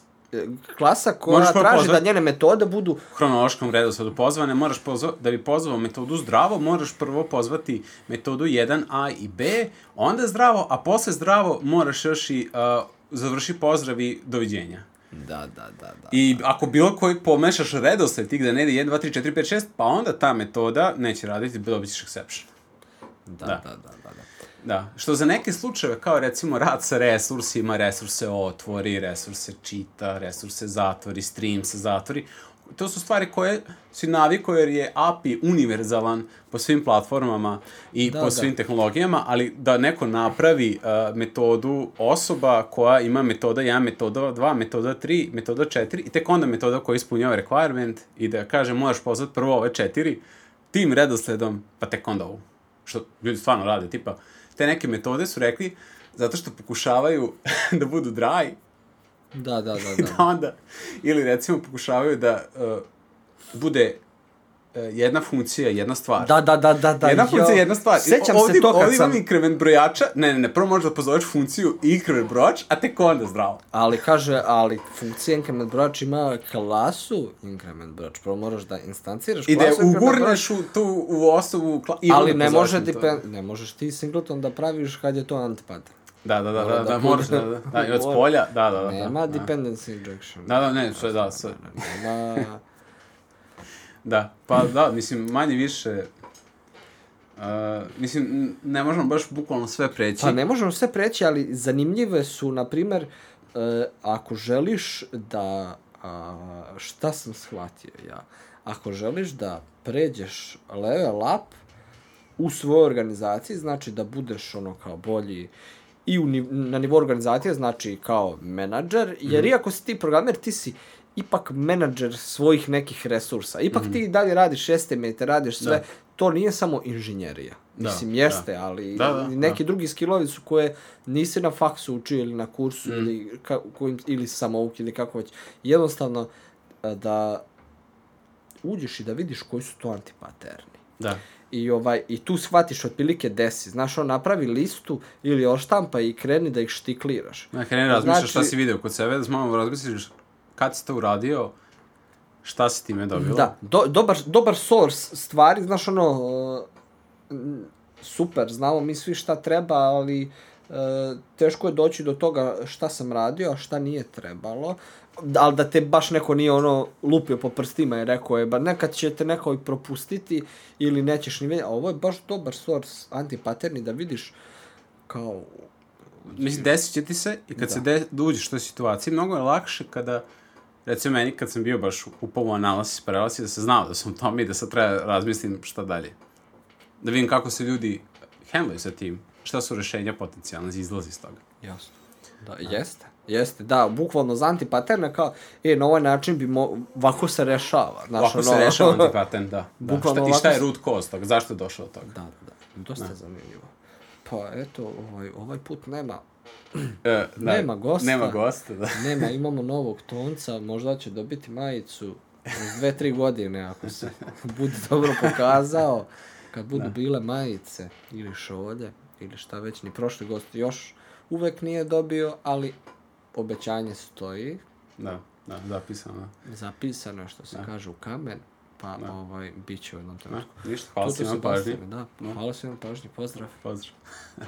klasa koja traži pozvat- da njene metode budu hronološkom redosledu pozvane, moraš pozva, da bi pozvao metodu zdravo, moraš prvo pozvati metodu 1a i b, onda zdravo, a posle zdravo moraš još i uh, završi pozdrav i doviđenja. Da, da, da, da. I ako bilo koji pomešaš redosled tih da ne ide 1, 2, 3, 4, 5, 6, pa onda ta metoda neće raditi, dobit ćeš exception. Da, da. da, da, da, da. Da, što za neke slučajeve, kao recimo rad sa resursima, resurse otvori, resurse čita, resurse zatvori, stream se zatvori, to su stvari koje si navikao jer je API univerzalan po svim platformama i Da, po da. svim tehnologijama, ali da neko napravi uh, metodu osoba koja ima metoda 1, metoda 2, metoda 3, metoda 4 i tek onda metoda koja ispunjava requirement i da kaže moraš pozvati prvo ove četiri, tim redosledom, pa tek onda ovu. Što ljudi stvarno rade, tipa, te neke metode su rekli zato što pokušavaju [laughs] da budu dry, Da, da, da, [laughs] da da. onda, ili recimo pokušavaju da uh, bude jedna funkcija, jedna stvar. Da, da, da, da, da. jedna jo. funkcija, jedna stvar. Sećam ovdje, se to kad ovdje sam... imam inkrement brojača, ne, ne, ne, prvo možeš da pozoveš funkciju i inkrement brojač, a tek onda zdravo. Ali kaže, ali funkcija increment brojač ima klasu increment brojač. Prvo moraš da instanciraš I da klasu increment brojač, ugurneš u tu u osobu kla- i ali ne može depend, ne možeš ti singleton da praviš kad je to antipattern. Da, da, da, da, da da, moraš da, da, da, i od spolja, da, da, da. Nema da, dependency injection. Da, da, ne, sve, da, sve. Nema... Da, pa da, mislim, manje više, uh, mislim, ne možemo baš bukvalno sve preći. Pa ne možemo sve preći, ali zanimljive su, na primer, e, ako želiš da, a, šta sam shvatio ja, ako želiš da pređeš level up u svojoj organizaciji, znači da budeš ono kao bolji i u, ni- na nivou organizacije, znači kao menadžer, jer Mhm. iako si ti programer, ti si ipak menadžer svojih nekih resursa. Ipak Mhm. ti i dalje radiš estimate, radiš sve. To nije samo inženjerija. Da, Mislim, jeste, ali Da, da, neki da. drugi skillovi su koje nisi na faksu učio ili na kursu Mm. ili, ka, kojim, ili samouk ili kako već. Jednostavno da uđeš i da vidiš koji su to antipaterni. Da. I, ovaj, I tu shvatiš otprilike desi. Znaš, on napravi listu ili oštampa i kreni da ihštikliraš. Ja kreni razmišljaš Znači- šta si video kod sebe, da malo razmisliš kad si to uradio, šta si time dobila. Da, do, dobar, dobar source stvari, znaš ono, m, super, znamo mi svi šta treba, ali uh, teško je doći do toga šta sam radio, a šta nije trebalo. Da, ali da te baš neko nije ono lupio po prstima i rekao je, ba nekad će te neko i propustiti ili nećeš ni vidjeti. A ovo je baš dobar source antipaterni da vidiš kao Mislim, desit će ti se i kad se de, da uđeš u toj situaciji, mnogo je lakše kada, recimo meni kad sam bio baš upao u analisis paralisi, da se znao da sam u tome i da sad treba da razmislim šta dalje. Da vidim kako se ljudi handluju sa tim, šta su rešenja potencijalne za izlaz iz toga. Jasno. Da, jeste. Jeste, da, bukvalno za antipaterne kao, e, na ovaj način bi mo, ovako se rešava. Znaš, Ovako se ono- rešava antipatent, da. da. [laughs] Bukvalno Šta, I šta je se- root cause toga, zašto je došlo do toga? Da, da, dosta je zanimljivo. Pa eto, ovaj, ovaj put nema, da, Nema gosta. Nema gosta, da. [laughs] nema, imamo novog tonca, možda će dobiti majicu uz dve, tri godine, ako se [laughs] bude dobro pokazao, kad budu bile majice ili šolje, ili šta već, ni prošli gost još uvek nije dobio, ali obećanje stoji, Da, da, zapisano. zapisano što se kaže u kamen, pa ovaj, bit će u jednom Da. trenutku. Ništa, hvala svima pažnji. Sebastiane, Da, hvala svima pažnji, pozdrav. Pozdrav. [laughs]